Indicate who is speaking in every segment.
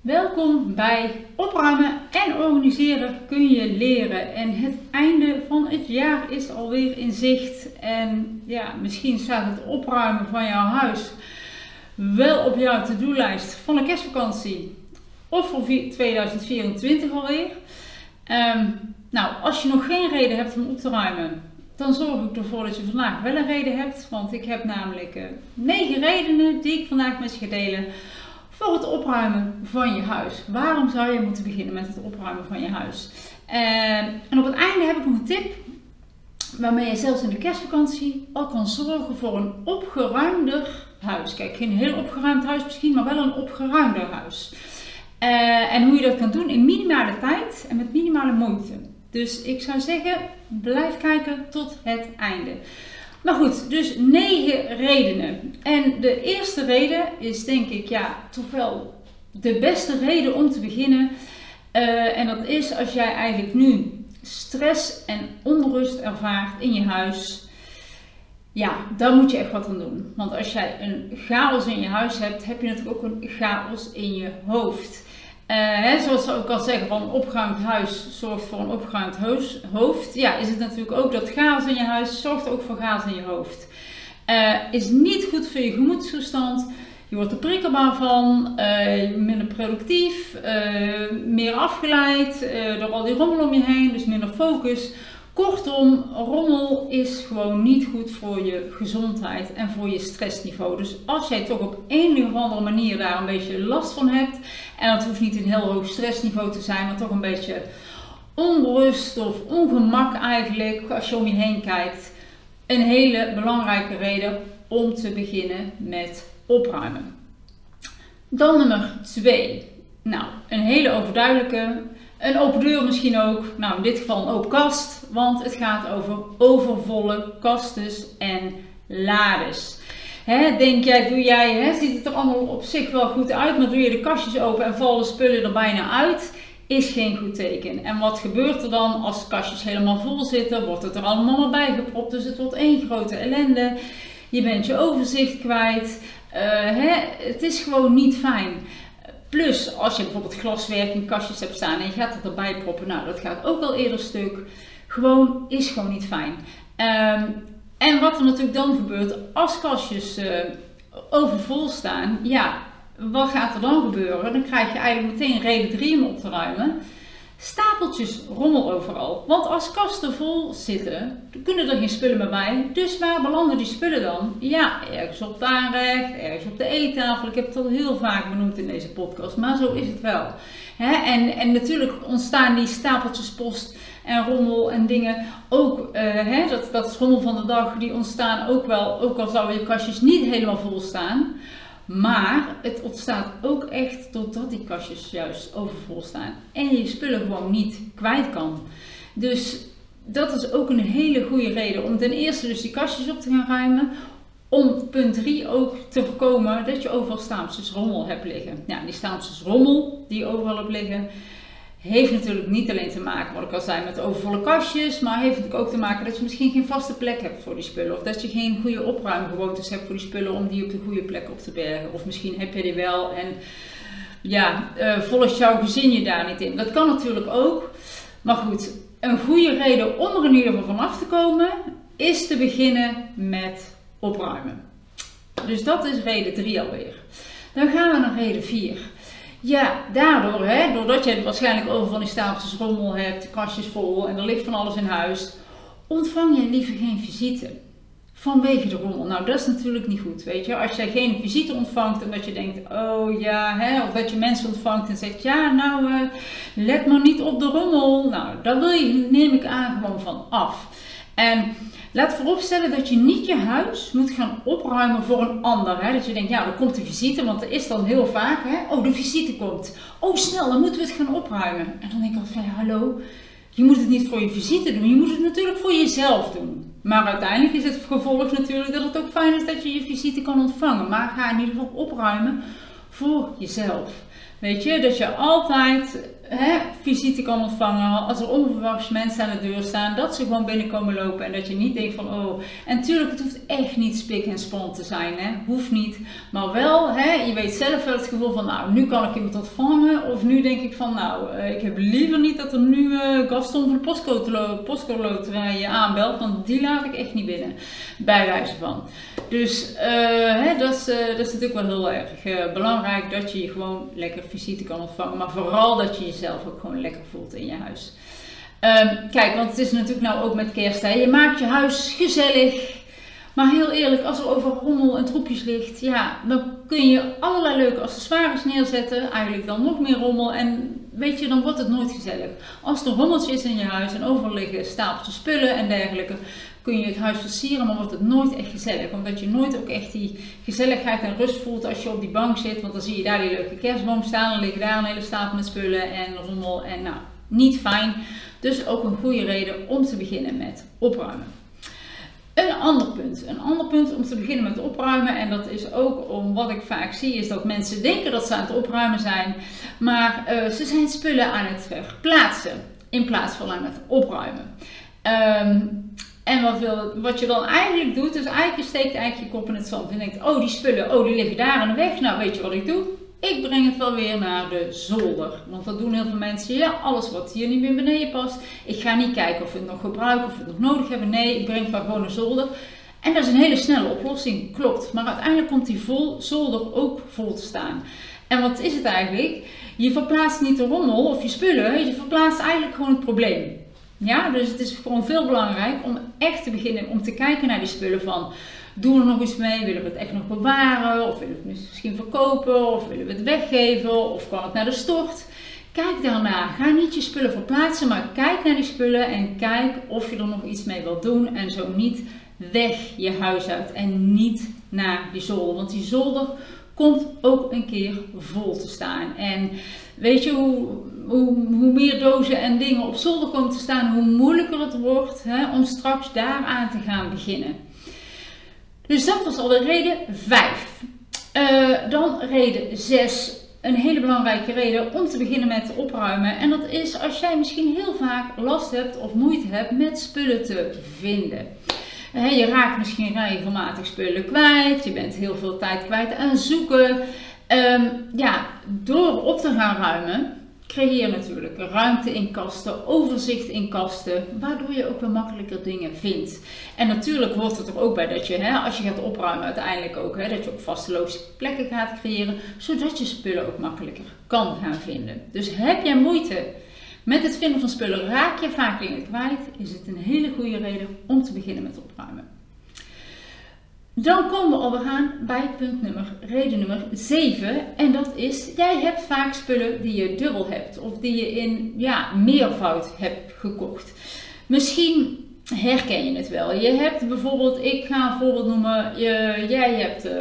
Speaker 1: Welkom bij Opruimen en Organiseren kun je leren. En het einde van het jaar is alweer in zicht. En ja, misschien staat het opruimen van jouw huis wel op jouw to-do-lijst van de kerstvakantie. Of voor 2024 alweer. Um, nou, als je nog geen reden hebt om op te ruimen, dan zorg ik ervoor dat je vandaag wel een reden hebt. Want ik heb namelijk uh, redenen die ik vandaag met je ga delen voor het opruimen van je huis. Waarom zou je moeten beginnen met het opruimen van je huis? Uh, en op het einde heb ik nog een tip waarmee je zelfs in de kerstvakantie al kan zorgen voor een opgeruimder huis. Kijk, geen heel opgeruimd huis misschien, maar wel een opgeruimder huis. Uh, en hoe je dat kan doen in minimale tijd en met minimale moeite. Dus ik zou zeggen, blijf kijken tot het einde. Maar goed, dus negen redenen. En de eerste reden is denk ik, ja, toch wel de beste reden om te beginnen. Uh, en dat is als jij eigenlijk nu stress en onrust ervaart in je huis. Ja, daar moet je echt wat aan doen. Want als jij een chaos in je huis hebt, heb je natuurlijk ook een chaos in je hoofd. Hè, zoals ze ook al zeggen, van een opgeruimd huis zorgt voor een opgeruimd hoofd. Ja, is het natuurlijk ook dat chaos in je huis zorgt ook voor chaos in je hoofd. Uh, is niet goed voor je gemoedstoestand. Je wordt er prikkelbaar van, uh, minder productief, meer afgeleid door al die rommel om je heen, dus minder focus. Kortom, rommel is gewoon niet goed voor je gezondheid en voor je stressniveau. Dus als jij toch op een of andere manier daar een beetje last van hebt, en dat hoeft niet een heel hoog stressniveau te zijn, maar toch een beetje onrust of ongemak eigenlijk als je om je heen kijkt, een hele belangrijke reden om te beginnen met opruimen. Dan nummer 2. Nou, een hele overduidelijke. Een open deur misschien ook. Nou, in dit geval een open kast, want het gaat over overvolle kastes en lades. Hè, denk jij, doe jij, hè, ziet het er allemaal op zich wel goed uit, maar doe je de kastjes open en vallen spullen er bijna uit, is geen goed teken. En wat gebeurt er dan als kastjes helemaal vol zitten? Wordt het er allemaal maar bijgepropt, dus het wordt één grote ellende. Je bent je overzicht kwijt. Uh, hè, het is gewoon niet fijn. Plus, als je bijvoorbeeld glaswerk in kastjes hebt staan en je gaat het erbij proppen, nou dat gaat ook wel eerder stuk. Gewoon, is gewoon niet fijn. Um, en wat er natuurlijk dan gebeurt als kastjes uh, overvol staan, ja, wat gaat er dan gebeuren? Dan krijg je eigenlijk meteen reden 3 om op te ruimen. Stapeltjes rommel overal. Want als kasten vol zitten, kunnen er geen spullen meer bij. Dus waar belanden die spullen dan? Ja, ergens op het aanrecht, ergens op de eettafel. Ik heb het al heel vaak benoemd in deze podcast, maar zo is het wel. en, en natuurlijk ontstaan die stapeltjes post en rommel en dingen ook, hè, dat, dat is rommel van de dag, die ontstaan ook wel, ook al zouden je kastjes niet helemaal vol staan. Maar het ontstaat ook echt doordat die kastjes juist overvol staan en je spullen gewoon niet kwijt kan. Dus dat is ook een hele goede reden om ten eerste dus die kastjes op te gaan ruimen. Om punt 3 ook te voorkomen dat je overal stapeltjes rommel hebt liggen. Ja, die stapeltjes rommel die overal op liggen, heeft natuurlijk niet alleen te maken, wat ik al zei, met overvolle kastjes, maar heeft natuurlijk ook te maken dat je misschien geen vaste plek hebt voor die spullen. Of dat je geen goede opruimgewoontes hebt voor die spullen om die op de goede plek op te bergen. Of misschien heb je die wel en ja, uh, volgt jouw gezin je daar niet in. Dat kan natuurlijk ook. Maar goed, een goede reden om er in ieder geval vanaf te komen, is te beginnen met opruimen. Dus dat is reden 3 alweer. Dan gaan we naar reden 4. Ja, daardoor, hè, doordat je waarschijnlijk over van die stapeltjes rommel hebt, kastjes vol en er ligt van alles in huis, ontvang je liever geen visite. Vanwege de rommel. Nou, dat is natuurlijk niet goed, weet je. Als jij geen visite ontvangt en dat je denkt, oh ja, hè, of dat je mensen ontvangt en zegt, ja, nou, uh, let maar niet op de rommel. Nou, daar wil je, neem ik aan, gewoon van af. En Laat vooropstellen dat je niet je huis moet gaan opruimen voor een ander. Hè? Dat je denkt, ja, er komt een visite, want er is dan heel vaak, hè? oh, de visite komt. Oh, snel, dan moeten we het gaan opruimen. En dan denk ik altijd hallo, je moet het niet voor je visite doen, je moet het natuurlijk voor jezelf doen. Maar uiteindelijk is het gevolg natuurlijk dat het ook fijn is dat je je visite kan ontvangen. Maar ga in ieder geval opruimen voor jezelf. Weet je, dat je altijd hè, visite kan ontvangen als er onverwachts mensen aan de deur staan, dat ze gewoon binnenkomen lopen en dat je niet denkt van oh. En natuurlijk, het hoeft echt niet spik en span te zijn, hè, hoeft niet. Maar wel, hè, je weet zelf wel het gevoel van nou, nu kan ik iemand ontvangen. Of nu denk ik van nou, eh, ik heb liever niet dat er nu uh, Gaston van de postcode loterij aanbelt, want die laat ik echt niet binnen. Bij wijze van. Dus uh, hè, dat, is, dat is natuurlijk wel heel erg belangrijk dat je gewoon lekker visite kan ontvangen. Maar vooral dat je ook gewoon lekker voelt in je huis. Um, kijk, want het is natuurlijk nou ook met kerst. Hè. Je maakt je huis gezellig. Maar heel eerlijk, als er over rommel en troepjes ligt, ja, dan kun je allerlei leuke accessoires neerzetten. Eigenlijk dan nog meer rommel. En weet je, dan wordt het nooit gezellig. Als er rommeltjes in je huis en overal liggen stapeltjes spullen en dergelijke, kun je het huis versieren, maar wordt het nooit echt gezellig. Omdat je nooit ook echt die gezelligheid en rust voelt als je op die bank zit. Want dan zie je daar die leuke kerstboom staan. Dan liggen daar een hele stapel met spullen en rommel. En nou, niet fijn. Dus ook een goede reden om te beginnen met opruimen. Een ander punt. Een ander punt om te beginnen met opruimen. En dat is ook om wat ik vaak zie, is dat mensen denken dat ze aan het opruimen zijn. Maar uh, ze zijn spullen aan het verplaatsen. In plaats van aan het opruimen. Um, en wat, wat je dan eigenlijk doet, is eigenlijk je steekt eigenlijk je kop in het zand. En denkt, oh die spullen, oh die liggen daar aan de weg. Nou weet je wat ik doe? Ik breng het wel weer naar de zolder. Want dat doen heel veel mensen. Ja, alles wat hier niet meer beneden past. Ik ga niet kijken of we het nog gebruiken, of we het nog nodig hebben. Nee, ik breng het maar gewoon naar zolder. En dat is een hele snelle oplossing, klopt. Maar uiteindelijk komt die vol, zolder ook vol te staan. En wat is het eigenlijk? Je verplaatst niet de rommel of je spullen, je verplaatst eigenlijk gewoon het probleem. Ja, dus het is gewoon veel belangrijk om echt te beginnen om te kijken naar die spullen van doen we er nog iets mee? Willen we het echt nog bewaren? Of willen we het misschien verkopen? Of willen we het weggeven? Of kan het naar de stort? Kijk daarna. Ga niet je spullen verplaatsen, maar kijk naar die spullen en kijk of je er nog iets mee wilt doen. En zo niet weg je huis uit en niet naar die zolder. Want die zolder komt ook een keer vol te staan. En weet je, hoe, hoe, meer dozen en dingen op zolder komen te staan, hoe moeilijker het wordt hè, om straks daaraan te gaan beginnen. Dus dat was al de reden 5. Uh, eh, dan reden 6. Een hele belangrijke reden om te beginnen met opruimen. En dat is als jij misschien heel vaak last hebt of moeite hebt met spullen te vinden. je raakt misschien regelmatig spullen kwijt. Je bent heel veel tijd kwijt aan zoeken. Um, ja, door op te gaan ruimen, creëer natuurlijk ruimte in kasten, overzicht in kasten, waardoor je ook weer makkelijker dingen vindt. En natuurlijk hoort het er ook bij dat je, hè, als je gaat opruimen, uiteindelijk ook, hè, dat je ook vaste plekken gaat creëren, zodat je spullen ook makkelijker kan gaan vinden. Dus heb jij moeite met het vinden van spullen, raak je vaak dingen kwijt, is het een hele goede reden om te beginnen met opruimen. Dan komen we alweer aan bij punt nummer, reden nummer 7. En dat is, jij hebt vaak spullen die je dubbel hebt. Of die je in ja, meervoud hebt gekocht. Misschien herken je het wel. Je hebt bijvoorbeeld, ik ga een voorbeeld noemen, je, jij hebt uh,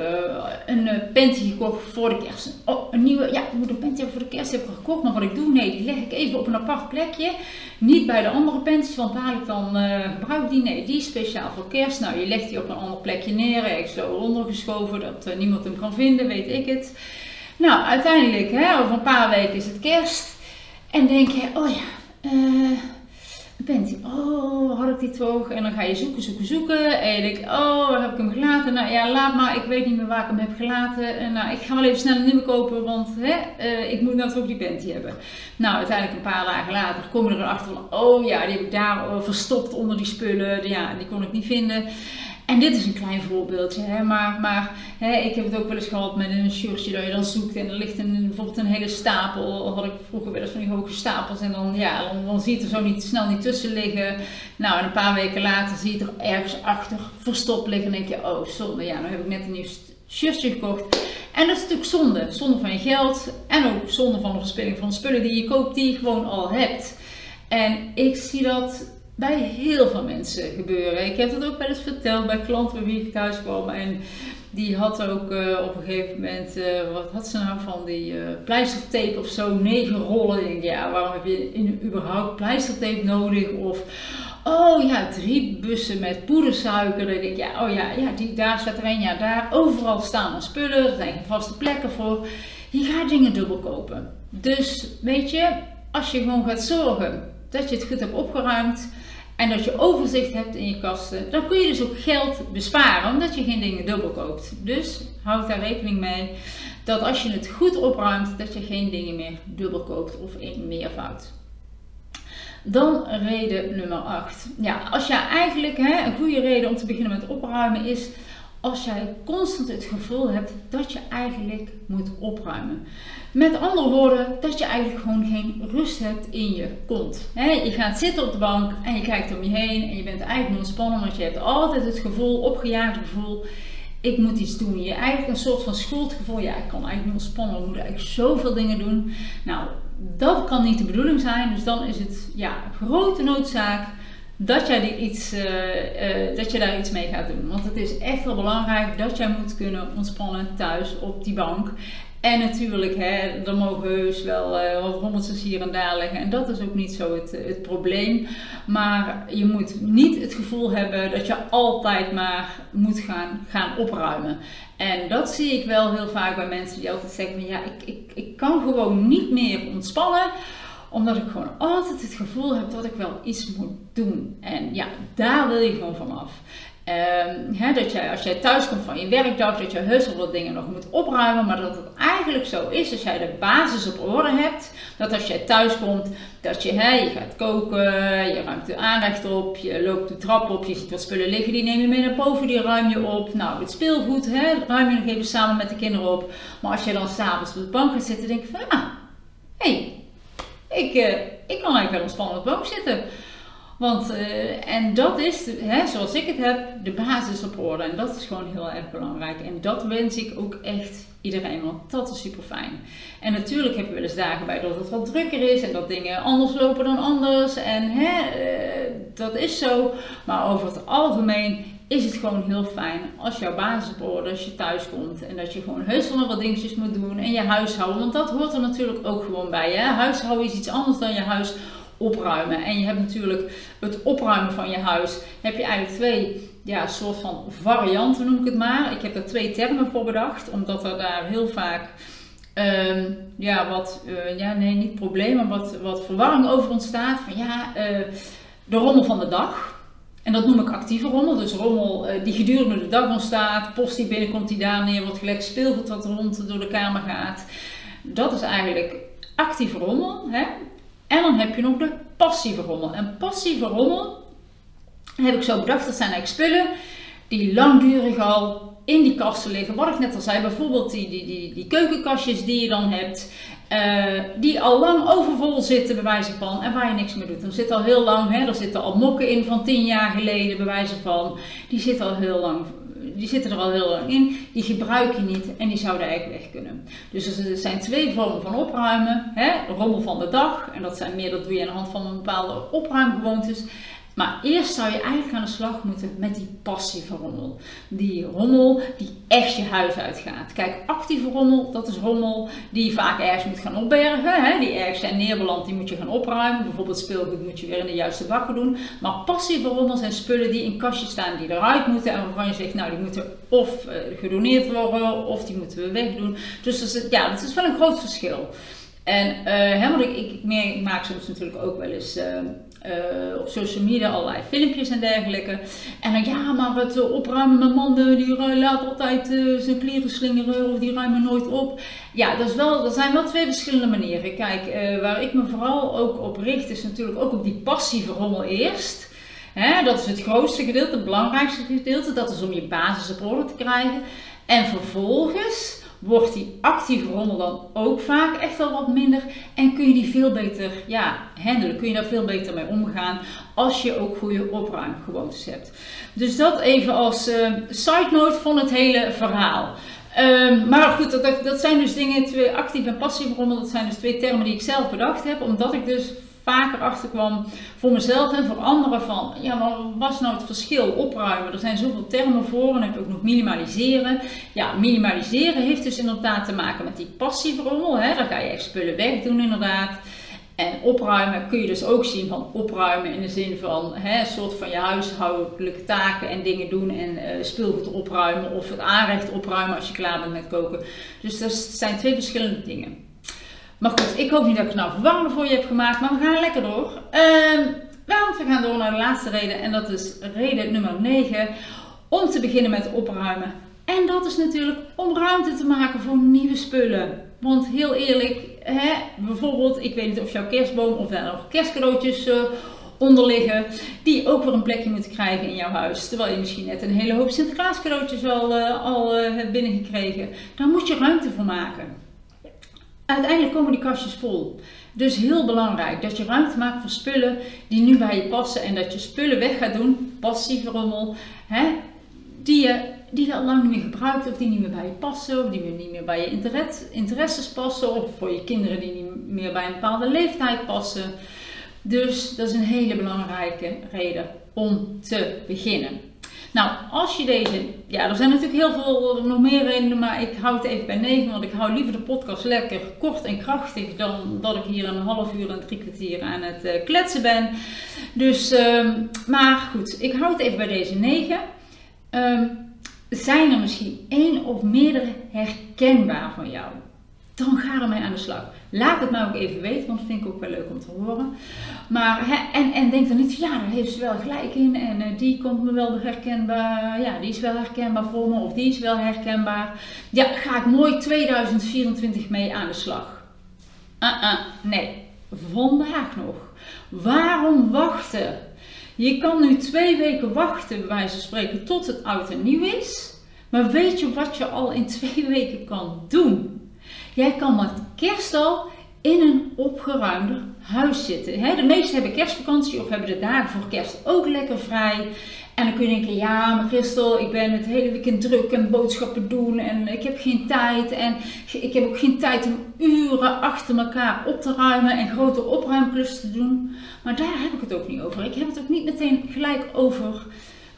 Speaker 1: een uh, panty gekocht voor de kerst. Oh, een nieuwe, ja, ik moet een panty hebben voor de kerst, heb ik gekocht. Maar wat ik doe, nee, die leg ik even op een apart plekje. Niet bij de andere panties, want dadelijk dan uh, gebruik die. Nee, die is speciaal voor kerst. Nou, je legt die op een ander plekje neer, ergens zo ondergeschoven, dat niemand hem kan vinden, weet ik het. Nou, uiteindelijk, hè, over een paar weken is het kerst. En denk je, oh ja, eh bent hij, oh, die? En dan ga je zoeken, zoeken, zoeken. En je denkt, oh, waar heb ik hem gelaten? Nou ja, laat maar, ik weet niet meer waar ik hem heb gelaten. En nou, ik ga wel even snel een nieuwe kopen, want hè, uh, ik moet nou toch die panty hebben. Nou, uiteindelijk een paar dagen later kom je erachter van, oh ja, die heb ik daar uh, verstopt onder die spullen. Ja, die kon ik niet vinden. En dit is een klein voorbeeldje, hè? maar, maar hè, ik heb het ook wel eens gehad met een shirtje dat je dan zoekt en er ligt een, bijvoorbeeld een hele stapel. Had ik vroeger wel eens van die hoge stapels en dan, ja, dan, dan zie je het er zo niet, snel niet tussen liggen. Nou, en een paar weken later zie je het er ergens achter verstopt liggen en denk je, oh zonde, ja, nou heb ik net een nieuw shirtje gekocht. En dat is natuurlijk zonde. Zonde van je geld en ook zonde van de verspilling van spullen die je koopt die je gewoon al hebt. En ik zie dat bij heel veel mensen gebeuren. Ik heb het ook wel eens verteld bij klanten bij wie ik thuis kwam. En die had ook uh, op een gegeven moment, uh, wat had ze nou van die uh, pleistertape of zo, negen rollen. Denk, ja, waarom heb je in, überhaupt pleistertape nodig? Of, oh ja, drie bussen met poedersuiker. Dan denk ja, oh ja, ja die, daar staat er een, ja, daar. Overal staan er spullen, er zijn vaste plekken voor. Je gaat dingen dubbel kopen. Dus weet je, als je gewoon gaat zorgen dat je het goed hebt opgeruimd en dat je overzicht hebt in je kasten, dan kun je dus ook geld besparen omdat je geen dingen dubbel koopt. Dus houd daar rekening mee dat als je het goed opruimt, dat je geen dingen meer dubbel koopt of in meervoud. Dan reden nummer 8. Ja, als jij eigenlijk hè, een goede reden om te beginnen met opruimen is als jij constant het gevoel hebt dat je eigenlijk moet opruimen. Met andere woorden, dat je eigenlijk gewoon geen rust hebt in je kont. je gaat zitten op de bank en je kijkt om je heen en je bent eigenlijk ontspannen, want je hebt altijd het gevoel, opgejaagd gevoel, ik moet iets doen. Je eigenlijk een soort van schuldgevoel, ja, ik kan eigenlijk niet ontspannen, ik moet eigenlijk zoveel dingen doen. Nou, dat kan niet de bedoeling zijn, dus dan is het ja, grote noodzaak dat, jij iets, uh, dat je daar iets mee gaat doen. Want het is echt wel belangrijk dat jij moet kunnen ontspannen thuis op die bank. En natuurlijk, hè, er mogen heus wel uh, wat hier en daar liggen. En dat is ook niet zo het, het probleem. Maar je moet niet het gevoel hebben dat je altijd maar moet gaan, gaan opruimen. En dat zie ik wel heel vaak bij mensen die altijd zeggen: ja, ik, ik, ik kan gewoon niet meer ontspannen omdat ik gewoon altijd het gevoel heb dat ik wel iets moet doen. En ja, daar wil je gewoon vanaf. Um, dat jij, als jij thuis komt van je werkdag, dat je heus wel wat dingen nog moet opruimen, maar dat het eigenlijk zo is als jij de basis op orde hebt, dat als jij thuis komt, dat je, he, gaat koken, je ruimt de aanrecht op, je loopt de trap op, je ziet wat spullen liggen, die neem je mee naar boven, die ruim je op. Nou, het speelgoed, he, ruim je nog even samen met de kinderen op. Maar als je dan s'avonds op de bank gaat zitten, denk je van, ah, hé, hey, ik, uh, ik kan eigenlijk wel ontspannen op de zitten. Want, uh, en dat is, hè, zoals ik het heb, de basis op orde. En dat is gewoon heel erg belangrijk. En dat wens ik ook echt iedereen, want dat is super fijn. En natuurlijk heb je wel eens dagen bij dat het wat drukker is en dat dingen anders lopen dan anders. En hè, uh, dat is zo. Maar over het algemeen is het gewoon heel fijn als jouw basis als je thuis komt en dat je gewoon heus nog wat dingetjes moet doen en je huishouden. Want dat hoort er natuurlijk ook gewoon bij. Hè? Huishouden is iets anders dan je huis opruimen. En je hebt natuurlijk het opruimen van je huis. Heb je eigenlijk twee ja, soort van varianten noem ik het maar. Ik heb er twee termen voor bedacht, omdat er daar heel vaak um, ja, wat, uh, ja, nee, niet problemen, wat, wat verwarring over ontstaat. Van ja, uh, de rommel van de dag. En dat noem ik actieve rommel. Dus rommel uh, die gedurende de dag ontstaat. Post die binnenkomt die daar neer wordt gelegd. Speelgoed dat rond door de kamer gaat. Dat is eigenlijk actieve rommel. Hè? En dan heb je nog de passieve rommel. En passieve rommel heb ik zo bedacht. Dat zijn eigenlijk spullen die langdurig al in die kasten liggen. Wat ik net al zei, bijvoorbeeld die, die, die, die keukenkastjes die je dan hebt. Uh, die al lang overvol zitten, bij wijze van, en waar je niks meer doet. Er zit al heel lang, hè, er zitten al mokken in van tien jaar geleden, bij wijze van. Die zitten al heel lang die zitten er al heel lang in, die gebruik je niet en die zouden eigenlijk weg kunnen. Dus er zijn twee vormen van opruimen. Hè? Rommel van de dag, en dat zijn meer, dat doe je aan de hand van een bepaalde opruimgewoontes. Maar eerst zou je eigenlijk aan de slag moeten met die passieve rommel. Die rommel die echt je huis uitgaat. Kijk, actieve rommel, dat is rommel die je vaak ergens moet gaan opbergen. Hè? Die ergens zijn neerbeland, die moet je gaan opruimen. Bijvoorbeeld speelgoed moet je weer in de juiste bakken doen. Maar passieve rommel zijn spullen die in kastjes staan die eruit moeten. En waarvan je zegt, nou die moeten of uh, gedoneerd worden of die moeten we wegdoen. Dus dat is, ja, dat is wel een groot verschil. En hè, want ik, maak soms natuurlijk ook wel eens... Uh, uh, op social media allerlei filmpjes en dergelijke. En dan ja, maar het uh, opruimen, mijn man die laat altijd uh, zijn kleren slingeren of die ruimen nooit op. Ja, dat, is wel, dat zijn wel twee verschillende manieren. Kijk, waar ik me vooral ook op richt is natuurlijk ook op die passieve rommel eerst. Hè, dat is het grootste gedeelte, het belangrijkste gedeelte. Dat is om je basis op orde te krijgen. En vervolgens wordt die actieve rommel dan ook vaak echt wel wat minder. En kun je die veel beter ja, handelen. Kun je daar veel beter mee omgaan als je ook goede opruimgewoontes hebt. Dus dat even als uh, side note van het hele verhaal. Um, maar goed, dat, dat zijn dus dingen, twee actief en passieve rommel, dat zijn dus twee termen die ik zelf bedacht heb. Omdat ik dus vaker achterkwam voor mezelf en voor anderen van, ja, wat is nou het verschil? Opruimen, er zijn zoveel termen voor en heb je ook nog minimaliseren. Ja, minimaliseren heeft dus inderdaad te maken met die passieve rommel, hè? dan ga je echt spullen wegdoen inderdaad. En opruimen kun je dus ook zien van opruimen in de zin van hè, een soort van je huishoudelijke taken en dingen doen en uh, speelgoed opruimen of het aanrecht opruimen als je klaar bent met koken. Dus dat zijn twee verschillende dingen. Maar goed, ik hoop niet dat ik het nou verwarrend voor je heb gemaakt, maar we gaan lekker door. Uh, want we gaan door naar de laatste reden en dat is reden nummer 9 om te beginnen met opruimen. En dat is natuurlijk om ruimte te maken voor nieuwe spullen. Want heel eerlijk, hè, bijvoorbeeld, ik weet niet of jouw kerstboom of er nog kerstcadeautjes uh, onder liggen, die ook weer een plekje moeten krijgen in jouw huis. Terwijl je misschien net een hele hoop Sinterklaas al, uh, al uh, hebt binnengekregen. Daar moet je ruimte voor maken. Uiteindelijk komen die kastjes vol. Dus heel belangrijk dat je ruimte maakt voor spullen die nu bij je passen en dat je spullen weg gaat doen, passieve rommel, hè, die je die je al lang niet meer gebruikt of die niet meer bij je passen of die niet meer bij je interesses passen of voor je kinderen die niet meer bij een bepaalde leeftijd passen. Dus dat is een hele belangrijke reden om te beginnen. Nou, als je deze, ja, er zijn natuurlijk heel veel nog meer redenen, maar ik hou het even bij 9, want ik hou liever de podcast lekker kort en krachtig dan dat ik hier een half uur en drie kwartier aan het uh, kletsen ben. Dus, uh, maar goed, ik hou het even bij deze 9. Um, zijn er misschien één of meerdere herkenbaar van jou? Dan ga ermee aan de slag. Laat het mij ook even weten, want dat vind ik ook wel leuk om te horen. Maar, hè, en, en denk dan niet, ja, daar heeft ze wel gelijk in en uh, die komt me wel herkenbaar, ja, die is wel herkenbaar voor me of die is wel herkenbaar. Ja, ga ik mooi 2024 mee aan de slag? Uh -uh, nee, vandaag nog. Waarom wachten? Je kan nu twee weken wachten, bij wijze van spreken, tot het oud en nieuw is. Maar weet je wat je al in twee weken kan doen? Jij kan met kerst al in een opgeruimder huis zitten. De meesten hebben kerstvakantie of hebben de dagen voor kerst ook lekker vrij. En dan kun je denken, ja, maar Christel, ik ben het hele weekend druk en boodschappen doen en ik heb geen tijd. En ik heb ook geen tijd om uren achter elkaar op te ruimen en grote opruimklussen te doen. Maar daar heb ik het ook niet over. Ik heb het ook niet meteen gelijk over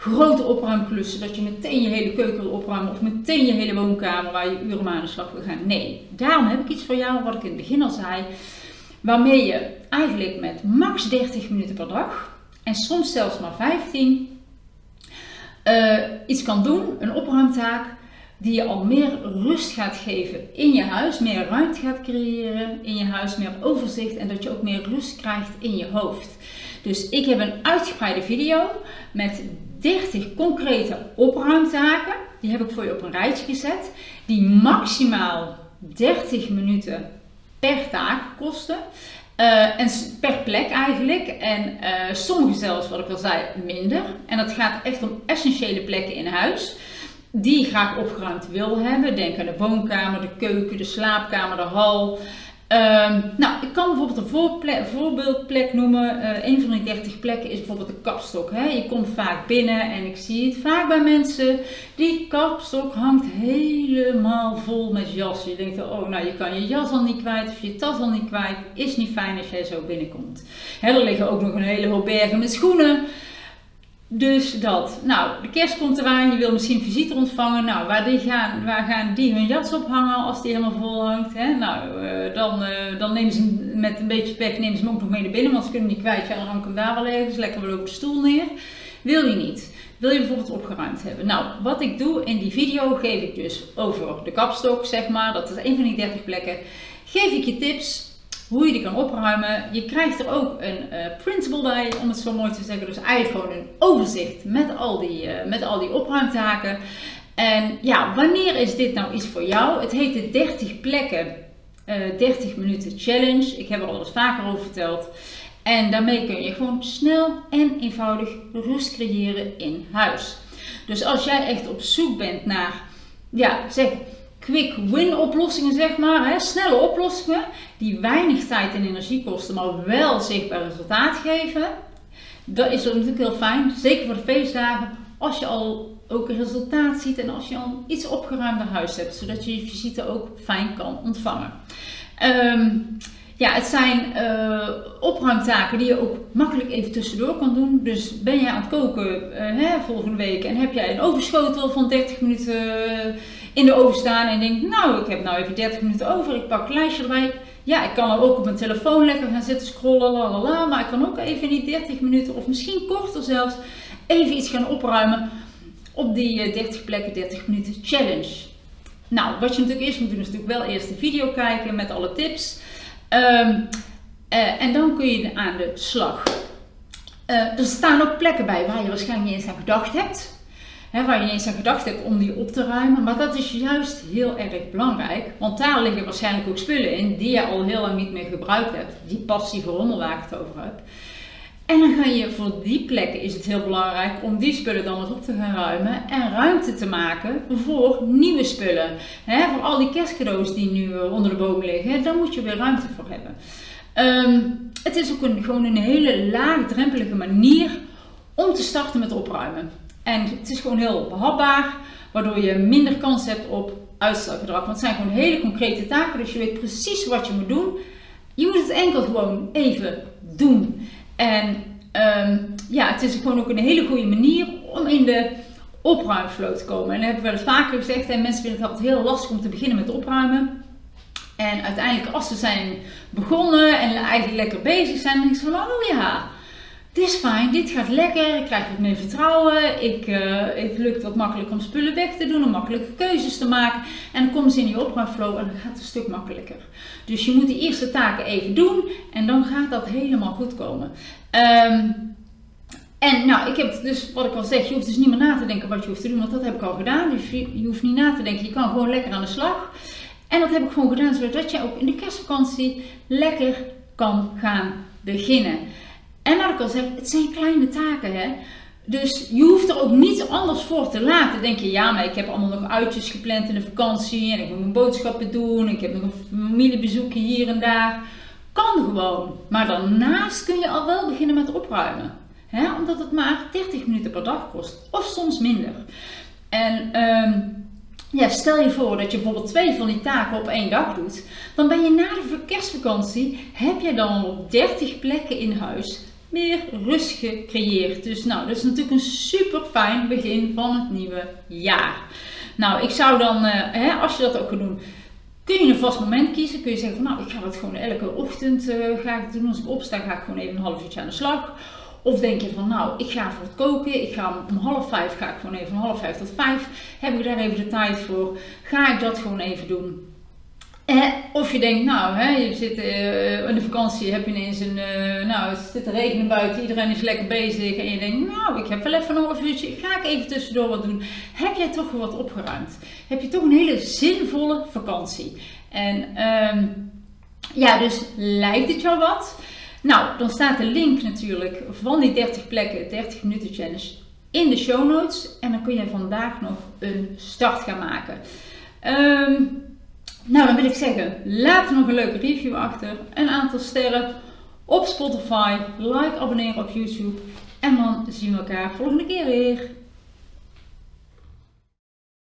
Speaker 1: grote opruimklussen. Dat je meteen je hele keuken wil opruimen of meteen je hele woonkamer waar je uren aan de slag wil gaan. Nee, daarom heb ik iets voor jou, wat ik in het begin al zei. Waarmee je eigenlijk met max 30 minuten per dag en soms zelfs maar 15 uh, iets kan doen, een opruimtaak, die je al meer rust gaat geven in je huis, meer ruimte gaat creëren in je huis, meer overzicht en dat je ook meer rust krijgt in je hoofd. Dus ik heb een uitgebreide video met 30 concrete opruimtaken. Die heb ik voor je op een rijtje gezet. Die maximaal 30 minuten per taak kosten. Uh, en per plek eigenlijk. En uh, sommige zelfs, wat ik al zei, minder. En dat gaat echt om essentiële plekken in huis. Die je graag opgeruimd wil hebben. Denk aan de woonkamer, de keuken, de slaapkamer, de hal. Um, nou, ik kan bijvoorbeeld een voorbeeldplek noemen. Uh, een van die 30 plekken is bijvoorbeeld de kapstok. Hè? Je komt vaak binnen en ik zie het vaak bij mensen. Die kapstok hangt helemaal vol met jassen. Je denkt, oh, nou, je kan je jas al niet kwijt of je tas al niet kwijt. Is niet fijn als jij zo binnenkomt. Er liggen ook nog een hele bergen met schoenen. Dus dat. Nou, de kerst komt eraan, je wil misschien visite ontvangen. Nou, waar, die gaan, waar gaan die hun jas ophangen als die helemaal vol hangt? Hè? Nou, uh, dan, uh, dan nemen ze met een beetje pek nemen ze hem ook nog mee naar binnen, want ze kunnen niet kwijt. Ja, dan hang ik hem daar wel ergens, lekker wel op de stoel neer. Wil je niet. Wil je bijvoorbeeld opgeruimd hebben? Nou, wat ik doe in die video geef ik dus over de kapstok, zeg maar. Dat is een van die 30 plekken. Geef ik je tips hoe je die kan opruimen. Je krijgt er ook een uh, printable bij, om het zo mooi te zeggen. Dus eigenlijk gewoon een overzicht met al die, uh, met al die opruimtaken. En ja, wanneer is dit nou iets voor jou? Het heet de 30 plekken, uh, eh, 30 minuten challenge. Ik heb er al eens vaker over verteld. En daarmee kun je gewoon snel en eenvoudig rust creëren in huis. Dus als jij echt op zoek bent naar, ja, zeg quick win oplossingen, zeg maar. Hè? Snelle oplossingen die weinig tijd en energie kosten, maar wel zichtbaar resultaat geven. Dat is natuurlijk heel fijn, zeker voor de feestdagen, als je al ook een resultaat ziet en als je al iets opgeruimder huis hebt, zodat je je visite ook fijn kan ontvangen. Um, ja, het zijn uh, opruimtaken die je ook makkelijk even tussendoor kan doen. Dus ben jij aan het koken uh, hè, volgende week en heb jij een overschotel van 30 minuten in de oven staan en denkt, nou, ik heb nou even 30 minuten over, ik pak een lijstje erbij. ja, ik kan ook op mijn telefoon lekker gaan zitten scrollen, la la la, maar ik kan ook even in die 30 minuten of misschien korter zelfs even iets gaan opruimen op die 30 eh, plekken 30 minuten challenge. Nou, wat je natuurlijk eerst moet doen is natuurlijk wel eerst de video kijken met alle tips. Ehm, eh, en dan kun je aan de slag. Uh, er staan ook plekken bij waar je waarschijnlijk niet eens aan gedacht hebt. Waar je niet eens aan gedacht hebt om die op te ruimen. Maar dat is juist heel erg belangrijk. Want daar liggen waarschijnlijk ook spullen in die je al heel lang niet meer gebruikt hebt. Die waar ik het over heb. En dan ga je voor die plekken is het heel belangrijk om die spullen dan eens op te gaan ruimen en ruimte te maken voor nieuwe spullen. Voor al die kerstcadeaus die nu eh, onder de boom liggen, daar moet je weer ruimte voor hebben. Ehm, het is ook een, gewoon een hele laagdrempelige manier om te starten met opruimen. En het is gewoon heel behapbaar, waardoor je minder kans hebt op uitstelgedrag. Want het zijn gewoon hele concrete taken, dus je weet precies wat je moet doen. Je moet het enkel gewoon even doen. En ehm, ja, het is gewoon ook een hele goede manier om in de opruimflow te komen. En dat hebben we wel eens vaker gezegd, en mensen vinden het altijd heel lastig om te beginnen met opruimen. En uiteindelijk als ze zijn begonnen en eigenlijk lekker bezig zijn, dan denk ze van, oh ja, dit is fijn, dit gaat lekker, ik krijg wat meer vertrouwen, ik, uh, het lukt wat makkelijk om spullen weg te doen, om makkelijke keuzes te maken. En dan komen ze in die opruimflow en dan gaat het een stuk makkelijker. Dus je moet die eerste taken even doen en dan gaat dat helemaal goed komen. Ehm, en nou, ik heb dus, wat ik al zeg, je hoeft dus niet meer na te denken wat je hoeft te doen, want dat heb ik al gedaan. Dus je, je hoeft niet na te denken, je kan gewoon lekker aan de slag. En dat heb ik gewoon gedaan zodat je ook in de kerstvakantie lekker kan gaan beginnen. En wat ik al zeg, het zijn kleine taken hè. Dus je hoeft er ook niets anders voor te laten. denk je, ja, maar ik heb allemaal nog uitjes gepland in de vakantie. En ik moet mijn boodschappen doen. Ik heb nog een familiebezoekje hier en daar. Kan gewoon. Maar daarnaast kun je al wel beginnen met opruimen. Hè? Omdat het maar 30 minuten per dag kost. Of soms minder. En um, ja, stel je voor dat je bijvoorbeeld twee van die taken op één dag doet. Dan ben je na de kerstvakantie, heb je dan op 30 plekken in huis meer rust gecreëerd. Dus nou, dat is natuurlijk een super fijn begin van het nieuwe jaar. Nou, ik zou dan, uh, hè, als je dat ook gaat doen, kun je een vast moment kiezen. Kun je zeggen van nou, ik ga dat gewoon elke ochtend uh, ga ik doen. Als ik opsta, ga ik gewoon even een half uurtje aan de slag. Of denk je van nou, ik ga voor het koken, ik ga om half vijf, ga ik gewoon even van half vijf tot vijf, heb ik daar even de tijd voor, ga ik dat gewoon even doen. Eh, of je denkt, nou, hè, je zit uh, in de vakantie, heb je ineens een, uh, nou, het zit te regenen buiten, iedereen is lekker bezig en je denkt, nou, ik heb wel even een half uurtje, ga ik even tussendoor wat doen. Heb jij toch wat opgeruimd? Heb je toch een hele zinvolle vakantie? En um, ja, dus lijkt het jou wat? Nou, dan staat de link natuurlijk van die 30 plekken, 30 minuten challenge in de show notes. En dan kun je vandaag nog een start gaan maken. Um, nou, dan wil ik zeggen, laat nog een leuke review achter, een aantal sterren op Spotify, like, abonneren op YouTube. En dan zien we elkaar volgende keer weer.